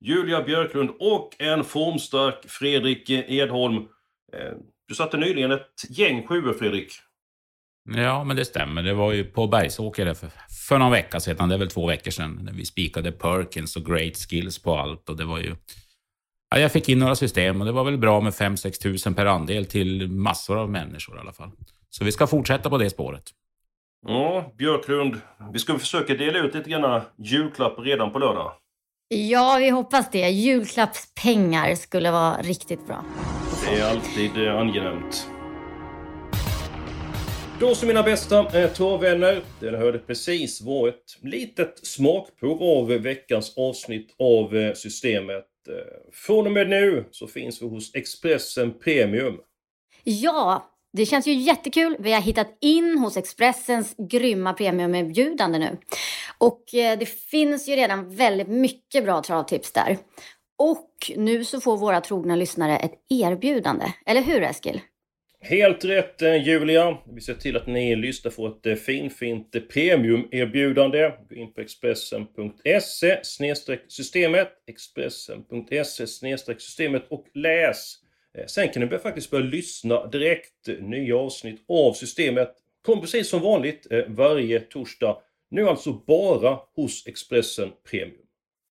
Julia Björklund och en formstark Fredrik Edholm. Eh, du satte nyligen ett gäng sjuor, Fredrik. Ja, men det stämmer. Det var ju på Bergsåker för, för någon vecka sedan, det är väl två veckor sedan, när vi spikade Perkins och Great Skills på allt. Och det var ju... Ja, jag fick in några system och det var väl bra med 5-6 tusen per andel till massor av människor i alla fall. Så vi ska fortsätta på det spåret. Ja, Björklund. Vi ska försöka dela ut lite grann julklappar redan på lördag. Ja, vi hoppas det. Julklappspengar skulle vara riktigt bra. Det är alltid eh, angenämt. Då så mina bästa eh, torrvänner. Det hörde precis var ett litet smakprov av veckans avsnitt av eh, Systemet. Från och med nu så finns vi hos Expressen Premium. Ja, det känns ju jättekul. Vi har hittat in hos Expressens grymma premiumerbjudande nu. Och eh, det finns ju redan väldigt mycket bra travtips där. Och nu så får våra trogna lyssnare ett erbjudande. Eller hur Eskil? Helt rätt eh, Julia. Vi ser till att ni lyssnar får ett eh, finfint premiumerbjudande. Gå in på Expressen.se systemet, Expressen.se systemet och läs. Sen kan ni faktiskt börja lyssna direkt. Nya avsnitt av systemet kommer precis som vanligt varje torsdag. Nu alltså bara hos Expressen Premium.